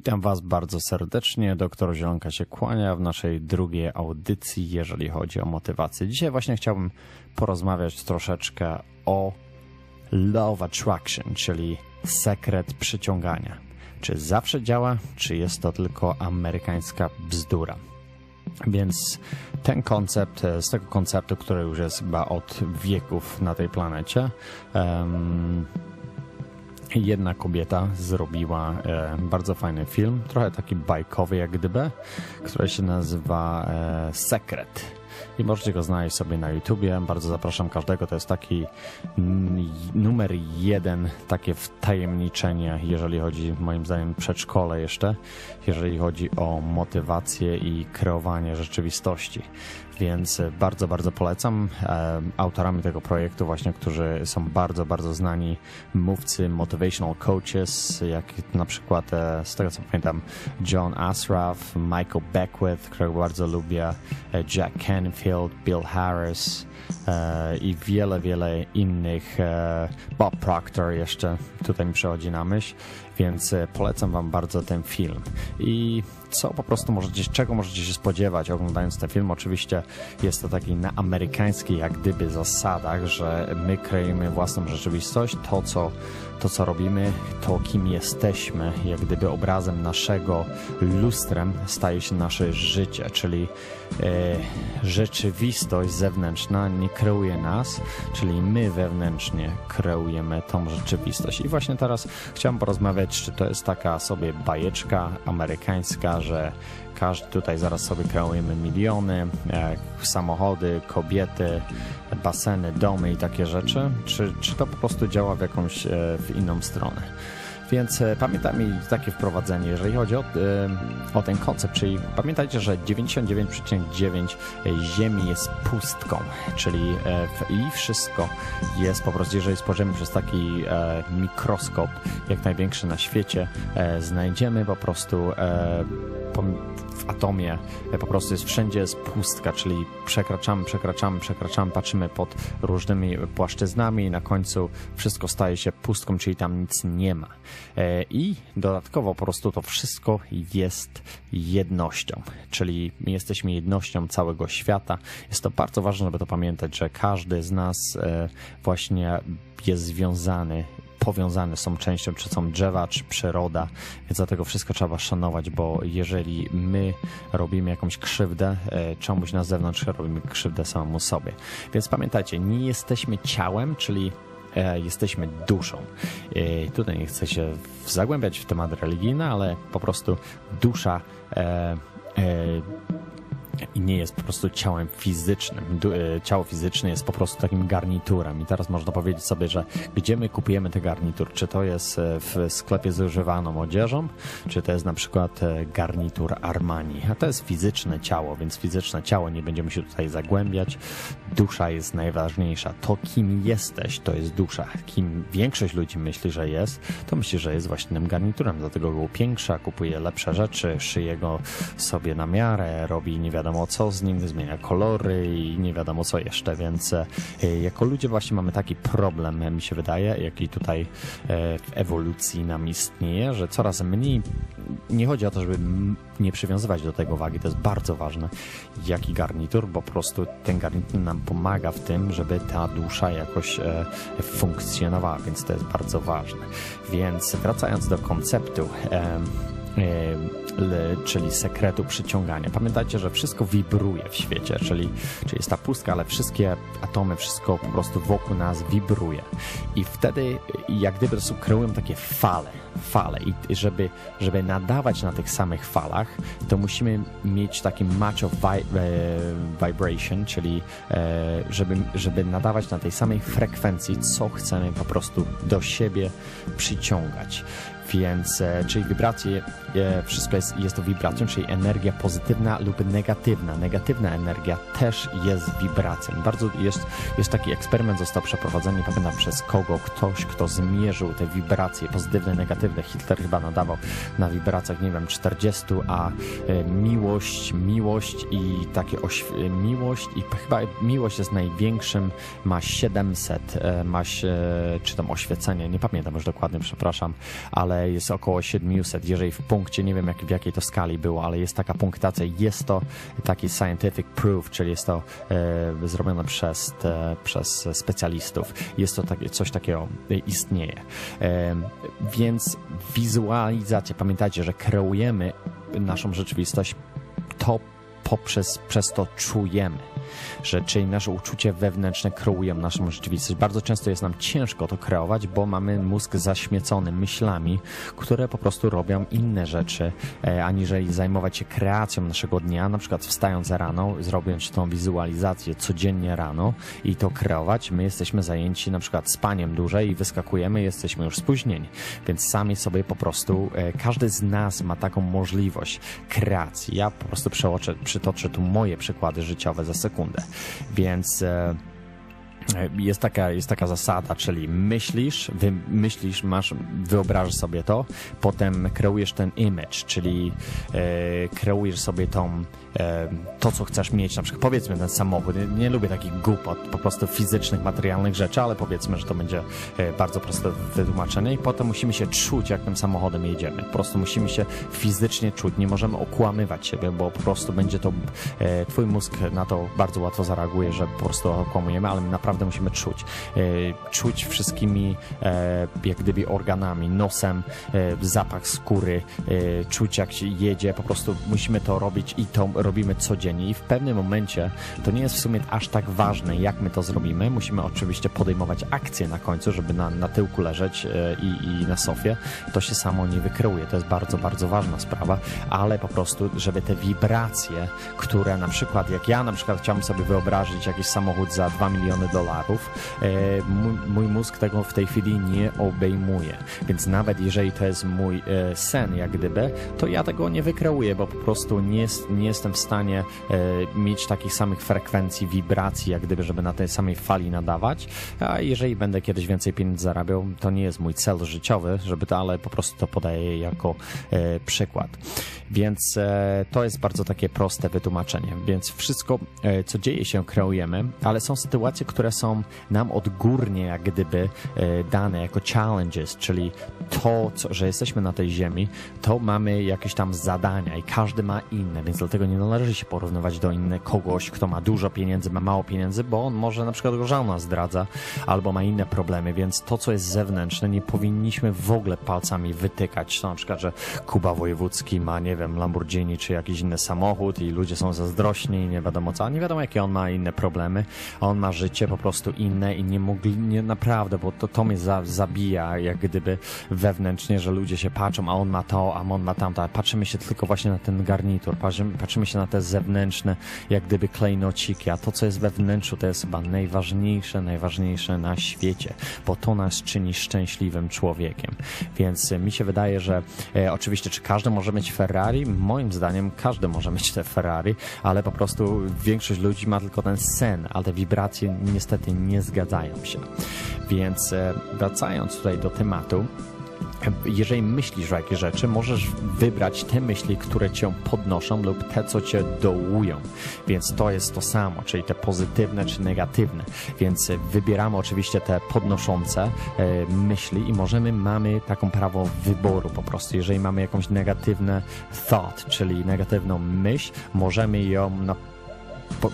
Witam Was bardzo serdecznie. Doktor Zielonka się kłania w naszej drugiej audycji, jeżeli chodzi o motywację. Dzisiaj właśnie chciałbym porozmawiać troszeczkę o Love Attraction, czyli sekret przyciągania. Czy zawsze działa, czy jest to tylko amerykańska bzdura? Więc ten koncept, z tego konceptu, który już jest chyba od wieków na tej planecie, um, jedna kobieta zrobiła e, bardzo fajny film, trochę taki bajkowy jak gdyby, który się nazywa e, Sekret. I możecie go znaleźć sobie na YouTubie. Bardzo zapraszam każdego. To jest taki numer jeden, takie wtajemniczenie, jeżeli chodzi, moim zdaniem, przedszkole jeszcze, jeżeli chodzi o motywację i kreowanie rzeczywistości więc bardzo, bardzo polecam. E, autorami tego projektu właśnie, którzy są bardzo, bardzo znani mówcy, motivational coaches, jak na przykład e, z tego co pamiętam John Asraf, Michael Beckwith, którego bardzo lubię, e, Jack Canfield, Bill Harris i wiele, wiele innych. Bob Proctor jeszcze tutaj mi przychodzi na myśl, więc polecam wam bardzo ten film. I co po prostu możecie, czego możecie się spodziewać oglądając ten film. Oczywiście jest to taki na amerykańskiej jak gdyby zasadach, że my kreujemy własną rzeczywistość, to co, to co robimy, to kim jesteśmy, jak gdyby obrazem naszego lustrem staje się nasze życie, czyli e, rzeczywistość zewnętrzna nie kreuje nas, czyli my wewnętrznie kreujemy tą rzeczywistość. I właśnie teraz chciałem porozmawiać, czy to jest taka sobie bajeczka amerykańska, że każdy tutaj zaraz sobie kreujemy miliony, samochody, kobiety, baseny, domy i takie rzeczy, czy, czy to po prostu działa w jakąś e, w inną stronę. Więc e, pamiętajmy takie wprowadzenie, jeżeli chodzi o, e, o ten koncept, czyli pamiętajcie, że 99,9 Ziemi jest pustką, czyli i wszystko jest po prostu, jeżeli spojrzymy przez taki mikroskop, jak największy na świecie, znajdziemy po prostu w atomie po prostu jest wszędzie jest pustka, czyli przekraczamy, przekraczamy, przekraczamy, patrzymy pod różnymi płaszczyznami i na końcu wszystko staje się pustką, czyli tam nic nie ma. E, I dodatkowo po prostu to wszystko jest jednością, czyli my jesteśmy jednością całego świata. Jest to bardzo ważne, żeby to pamiętać, że każdy z nas e, właśnie jest związany powiązane są częścią, czy są drzewa, czy przyroda, więc dlatego wszystko trzeba szanować, bo jeżeli my robimy jakąś krzywdę e, czemuś na zewnątrz, robimy krzywdę samemu sobie. Więc pamiętajcie, nie jesteśmy ciałem, czyli e, jesteśmy duszą. E, tutaj nie chcę się zagłębiać w temat religijny, ale po prostu dusza i nie jest po prostu ciałem fizycznym. E, ciało fizyczne jest po prostu takim garniturem. I teraz można powiedzieć sobie, że gdzie my kupujemy ten garnitur? Czy to jest e, w sklepie z używaną odzieżą, czy to jest na przykład e, garnitur Armani? A to jest fizyczne ciało, więc fizyczne ciało nie będziemy się tutaj zagłębiać. Dusza jest najważniejsza. To, kim jesteś, to jest dusza. Kim większość ludzi myśli, że jest, to myśli, że jest właśnie tym garniturem. Dlatego go upiększa, kupuje lepsze rzeczy, szyje go sobie na miarę, robi nie wiadomo wiadomo co z nim, zmienia kolory i nie wiadomo co jeszcze, więc e, jako ludzie właśnie mamy taki problem, mi się wydaje, jaki tutaj e, w ewolucji nam istnieje, że coraz mniej, nie chodzi o to, żeby nie przywiązywać do tego wagi, to jest bardzo ważne, jaki garnitur, bo po prostu ten garnitur nam pomaga w tym, żeby ta dusza jakoś e, funkcjonowała, więc to jest bardzo ważne. Więc wracając do konceptu, czyli sekretu przyciągania. Pamiętajcie, że wszystko wibruje w świecie, czyli, czyli jest ta pustka, ale wszystkie atomy, wszystko po prostu wokół nas wibruje. I wtedy jak gdyby kreują takie fale, fale i żeby, żeby nadawać na tych samych falach, to musimy mieć taki match of e, vibration, czyli e, żeby, żeby nadawać na tej samej frekwencji, co chcemy po prostu do siebie przyciągać. Więc, e, czyli wibracje, e, wszystko jest, jest to wibracją, czyli energia pozytywna lub negatywna. Negatywna energia też jest wibracją. Bardzo jest, jest taki eksperyment, został przeprowadzony, pamiętam przez kogo, ktoś, kto zmierzył te wibracje pozytywne, negatywne. Hitler chyba nadawał na wibracjach, nie wiem, 40, a e, miłość, miłość i takie miłość i chyba miłość jest największym, ma 700, ma, czy tam oświecenie, nie pamiętam już dokładnie, przepraszam, ale jest około 700. Jeżeli w punkcie, nie wiem jak, w jakiej to skali było, ale jest taka punktacja, jest to taki scientific proof, czyli jest to e, zrobione przez, te, przez specjalistów. Jest to takie, coś takiego istnieje. E, więc wizualizacja, pamiętajcie, że kreujemy naszą rzeczywistość to poprzez przez to czujemy że czyli nasze uczucie wewnętrzne kreują naszą rzeczywistość. Bardzo często jest nam ciężko to kreować, bo mamy mózg zaśmiecony myślami, które po prostu robią inne rzeczy, e, aniżeli zajmować się kreacją naszego dnia, na przykład wstając rano, zrobiąc tą wizualizację codziennie rano i to kreować. My jesteśmy zajęci na przykład spaniem dłużej i wyskakujemy, jesteśmy już spóźnieni. Więc sami sobie po prostu, e, każdy z nas ma taką możliwość kreacji. Ja po prostu przytoczę tu moje przykłady życiowe za sekundę. Więc e, jest taka, jest taka zasada, czyli myślisz, myślisz, masz, wyobrażasz sobie to, potem kreujesz ten image, czyli e, kreujesz sobie tą, e, to, co chcesz mieć, na przykład powiedzmy ten samochód, nie, nie, lubię takich głupot, po prostu fizycznych, materialnych rzeczy, ale powiedzmy, że to będzie e, bardzo proste wytłumaczenie. I potem musimy się czuć, jak tym samochodem jedziemy. Po prostu musimy się fizycznie czuć, nie możemy okłamywać siebie, bo po prostu będzie to, e, twój mózg na to bardzo łatwo zareaguje, że po prostu okłamujemy, ale naprawdę naprawdę musimy czuć. E, czuć wszystkimi e, jak gdyby organami, nosem, e, zapach skóry, czuć jak się jedzie, po prostu musimy to robić i to robimy codziennie i w pewnym momencie to nie jest w sumie aż tak ważne, jak my to zrobimy. Musimy oczywiście podejmować akcje na końcu, żeby na, na tyłku leżeć i, i na sofie. To się samo nie wykreuje. To jest bardzo, bardzo ważna sprawa, ale po prostu, żeby te wibracje, które na przykład, jak ja na przykład chciałbym sobie wyobrazić jakiś samochód za 2 miliony dolarów, dolarów, e, mój mózg tego w tej chwili nie obejmuje. Więc nawet jeżeli to jest mój e, sen, jak gdyby, to ja tego nie wykreuję, bo po prostu nie, nie jestem w stanie e, mieć takich samych frekwencji, wibracji, jak gdyby, żeby na tej samej fali nadawać. A jeżeli będę kiedyś więcej pieniędzy zarabiał, to nie jest mój cel życiowy, żeby to, ale po prostu to podaję jako przykład. Więc to jest bardzo takie proste wytłumaczenie. Więc wszystko, co dzieje się, kreujemy, ale są sytuacje, które są nam odgórnie jak gdyby e, dane jako challenges, czyli to, co, że jesteśmy na tej ziemi, to mamy jakieś tam zadania i każdy ma inne, więc dlatego nie należy się porównywać do innego kogoś, kto ma dużo pieniędzy, ma mało pieniędzy, bo on może na przykład go żona zdradza albo ma inne problemy, więc to, co jest zewnętrzne, nie powinniśmy w ogóle palcami wytykać. To na przykład, że Kuba Wojewódzki ma, nie wiem, Lamborghini czy jakiś inny samochód i ludzie są zazdrośni i nie wiadomo co, nie wiadomo jakie on ma inne problemy, on ma życie po prostu inne i nie mogli, nie naprawdę, bo to, to mnie za, zabija, jak gdyby wewnętrznie, że ludzie się patrzą, a on ma to, a on ma tamto, a patrzymy się tylko właśnie na ten garnitur, patrzymy, patrzymy się na te zewnętrzne, jak gdyby klejnociki, a to, co jest we wnętrzu, to jest chyba najważniejsze, najważniejsze na świecie, bo to nas czyni szczęśliwym człowiekiem. Więc mi się wydaje, że e, oczywiście, czy każdy może mieć Ferrari? Moim zdaniem każdy może mieć te Ferrari, ale po prostu większość ludzi ma tylko ten sen, ale te wibracje niestety niestety nie zgadzają się. Więc e, wracając tutaj do tematu, jeżeli myślisz o jakieś rzeczy, możesz wybrać te myśli, które cię podnoszą lub te, co cię dołują. Więc to jest to samo, czyli te pozytywne czy negatywne. Więc wybieramy oczywiście te podnoszące e, myśli i możemy, mamy taką prawo wyboru po prostu. Jeżeli mamy jakąś negatywne thought, czyli negatywną myśl, możemy ją na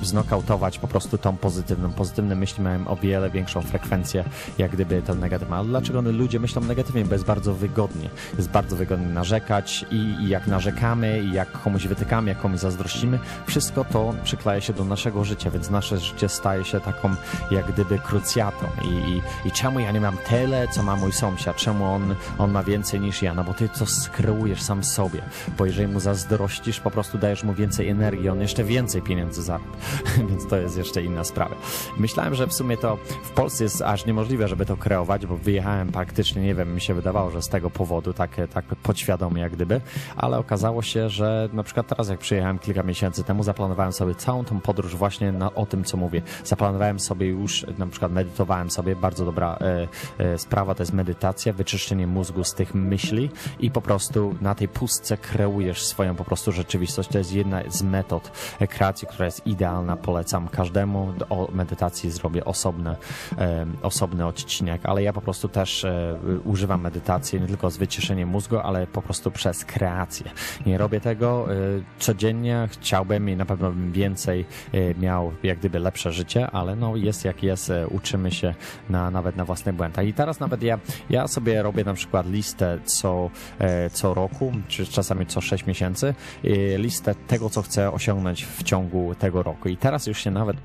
znokautować po prostu tą pozytywną. Pozytywne myśli mają o wiele większą frekwencję, jak gdyby to negatywne. Ale dlaczego ludzie myślą negatywnie? Bo jest bardzo wygodnie. Jest bardzo wygodnie narzekać i, i jak narzekamy, i jak komuś wytykamy, jak komuś zazdrościmy, wszystko to przykleja się do naszego życia, więc nasze życie staje się taką jak gdyby krucjatą. I, i, i czemu ja nie mam tyle, co ma mój sąsiad? Czemu on, on ma więcej niż ja? No bo ty to skreujesz sam sobie. Bo jeżeli mu zazdrościsz, po prostu dajesz mu więcej energii, on jeszcze więcej pieniędzy zarabia. więc to jest jeszcze inna sprawa. Myślałem, że w sumie to w Polsce jest aż niemożliwe, żeby to kreować, bo wyjechałem praktycznie, nie wiem, mi się wydawało, że z tego powodu, tak, tak podświadomie jak gdyby, ale okazało się, że na przykład teraz jak przyjechałem kilka miesięcy temu, zaplanowałem sobie całą tą podróż właśnie na, o tym, co mówię. Zaplanowałem sobie już, na przykład medytowałem sobie, bardzo dobra e, e, sprawa to jest medytacja, wyczyszczenie mózgu z tych myśli i po prostu na tej pustce kreujesz swoją po prostu rzeczywistość. To jest jedna z metod kreacji, która jest idealna idealna, polecam każdemu. O medytacji zrobię osobny, osobny odcinek, ale ja po prostu też e, używam medytacji nie tylko z wyciszeniem mózgu, ale po prostu przez kreację. Nie robię tego e, codziennie, chciałbym i na pewno bym więcej e, miał jak gdyby lepsze życie, ale no jest jak jest, uczymy się na, nawet na własne błędach. I teraz nawet ja, ja sobie robię na przykład listę co, co roku, czy czasami co 6 miesięcy, listę tego, co chcę osiągnąć w ciągu tego roku. I teraz już się nawet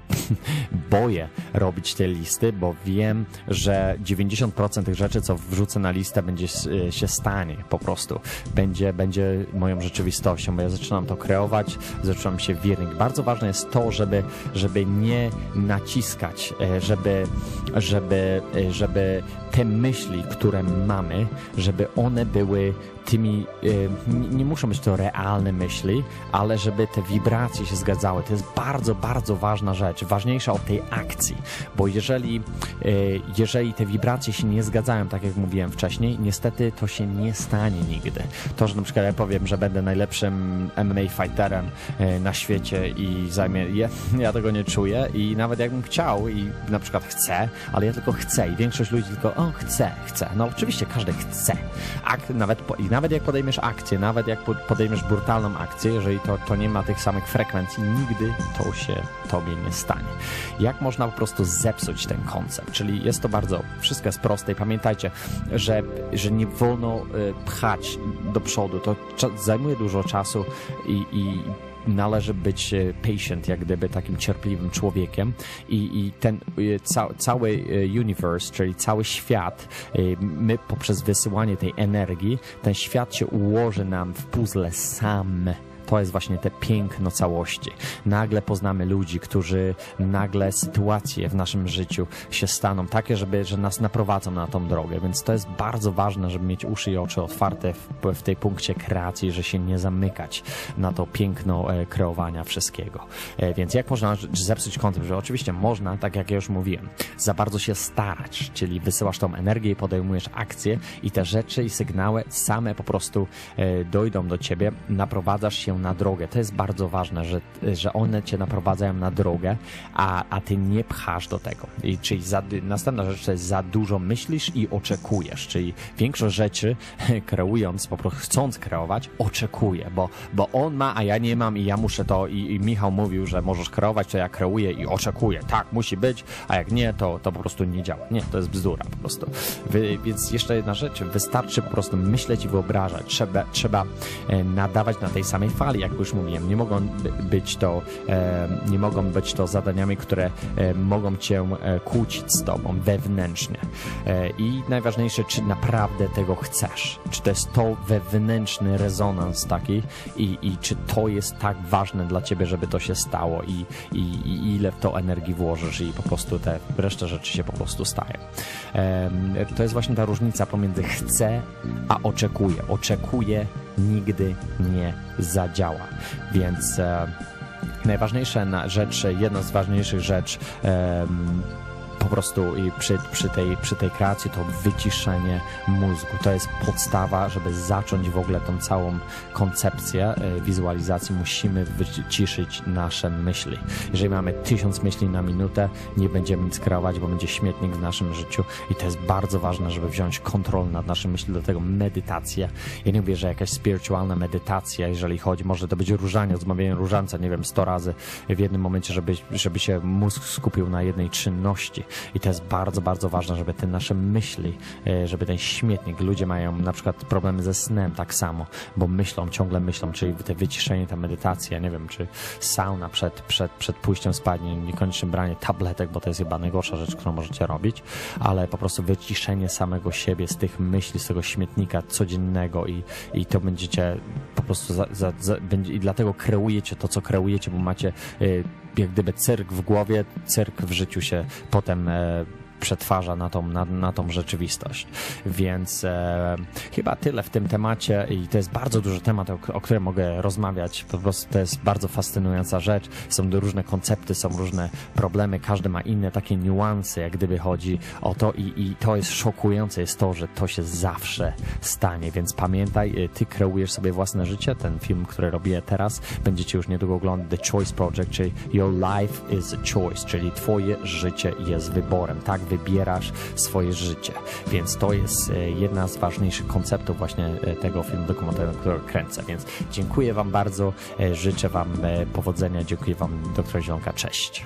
boję robić te listy, bo wiem, że 90% tych rzeczy, co wrzucę na listę, będzie się stanie po prostu. Będzie, będzie moją rzeczywistością, bo ja zaczynam to kreować, zaczynam się wiernik. Bardzo ważne jest to, żeby, żeby nie naciskać, e, żeby, żeby, e, żeby te myśli, które mamy, żeby one były tymi, nie muszą być to realne myśli, ale żeby te wibracje się zgadzały. To jest bardzo, bardzo ważna rzecz, ważniejsza od tej akcji, bo jeżeli, e, jeżeli te wibracje się nie zgadzają, tak jak mówiłem wcześniej, niestety to się nie stanie nigdy. To, że na przykład ja powiem, że będę najlepszym MMA fighterem e, na świecie i zajmie, ja, ja tego nie czuję i nawet jakbym chciał i na przykład chcę, ale ja tylko chcę i większość ludzi tylko, o, chcę, chcę. No oczywiście każdy chce. Ak, nawet, i nawet jak podejmiesz akcję, nawet jak podejmiesz brutalną akcję, jeżeli to, to nie ma tych samych frekwencji, nigdy to się tobie nie stanie. Jak można po prostu zepsuć ten koncept? Czyli jest to bardzo, wszystko jest proste i pamiętajcie, że, że nie wolno y, pchać do przodu. To zajmuje dużo czasu i, i należy być e, patient, jak gdyby takim cierpliwym człowiekiem i, i ten e, ca, cały e, universe, czyli cały świat, my poprzez wysyłanie tej energii, ten świat się ułoży nam w puzzle sam to jest właśnie te piękno całości. Nagle poznamy ludzi, którzy nagle sytuacje w naszym życiu się staną takie, żeby, że nas naprowadzą na tą drogę, więc to jest bardzo ważne, żeby mieć uszy i oczy otwarte w, w tej punkcie kreacji, że się nie zamykać na to piękno e, kreowania wszystkiego. E, więc jak można zepsuć koncept? Że oczywiście można, tak jak ja już mówiłem, za bardzo się starać, czyli wysyłasz tą energię i podejmujesz akcję i te rzeczy i sygnały same po prostu e, dojdą do ciebie, naprowadzasz się na drogę. To jest bardzo ważne, że, że one cię naprowadzają na drogę, a, a ty nie pchasz do tego. I, czyli za, następna rzecz to jest za dużo myślisz i oczekujesz, czyli większość rzeczy kreując, po prostu chcąc kreować, oczekuję, bo, bo on ma, a ja nie mam i ja muszę to i, i Michał mówił, że możesz kreować, to ja kreuję i oczekuję. Tak, musi być, a jak nie, to, to po prostu nie działa. Nie, to jest bzdura po prostu. Wy, więc jeszcze jedna rzecz, wystarczy po prostu myśleć i wyobrażać. Trzeba, trzeba e, nadawać na tej samej fali, fali, jak już mówiłem. Nie mogą być to, e, nie mogą być to zadaniami, które e, mogą cię e, kłócić z tobą wewnętrznie. I najważniejsze, czy naprawdę tego chcesz. Czy to jest to wewnętrzny rezonans taki i, i czy to jest tak ważne dla ciebie, żeby to się stało i, i, i ile w to energii włożysz i po prostu te reszta rzeczy się po prostu staje. To jest właśnie ta różnica pomiędzy chcę a oczekuję. Oczekuję nigdy nie zadziała. Więc e, najważniejsza rzecz, jedna z ważniejszych rzeczy po prostu i przy, przy, tej, przy tej kreacji to wyciszenie mózgu. To jest podstawa, żeby zacząć w ogóle tą całą koncepcję e, wizualizacji. Musimy wyciszyć nasze myśli. Jeżeli mamy tysiąc myśli na minutę, nie będziemy nic kreować, bo będzie śmietnik w naszym życiu i to jest bardzo ważne, żeby wziąć kontrolę nad naszymi myśli. Do tego medytacja. Ja nie mówię, że jakaś spiritualna medytacja, jeżeli chodzi, może to być różanie, odmawianie różańca, nie wiem, sto razy w jednym momencie, żeby, żeby się mózg skupił na jednej czynności. I to jest bardzo, bardzo ważne, żeby te nasze myśli, e, żeby ten śmietnik, ludzie mają na przykład problemy ze snem tak samo, bo myślą, ciągle myślą, czyli te wyciszenie, ta medytacja, nie wiem, czy sauna przed, przed, przed pójściem spać, niekoniecznie branie tabletek, bo to jest chyba najgorsza rzecz, którą możecie robić, ale po prostu wyciszenie samego siebie z tych myśli, z tego śmietnika codziennego i, i to będziecie po prostu za, za, za, będzie, i dlatego kreujecie to, co kreujecie, bo macie y, jak gdyby cyrk w głowie, cyrk w życiu się potem e, przetwarza na tą, na, na tą rzeczywistość. Więc e, chyba tyle w tym temacie i to jest bardzo duży temat, o, o którym mogę rozmawiać. Po prostu to jest bardzo fascynująca rzecz. Są różne koncepty, są różne problemy, każdy ma inne takie niuanse, jak gdyby chodzi o to i, i to jest szokujące jest to, że to się zawsze stanie, więc pamiętaj, y, ty kreujesz sobie własne życie, ten film, który robię teraz, będziecie już niedługo oglądać The Choice Project, czyli Your Life is a Choice, czyli twoje życie jest wyborem, tak wybierasz swoje życie, więc to jest y, jedna z ważniejszych konceptów właśnie y, tego filmu dokumentalnego, który kręcę, więc dziękuję wam bardzo, życzę wam powodzenia, dziękuję wam doktor Zielonka, cześć.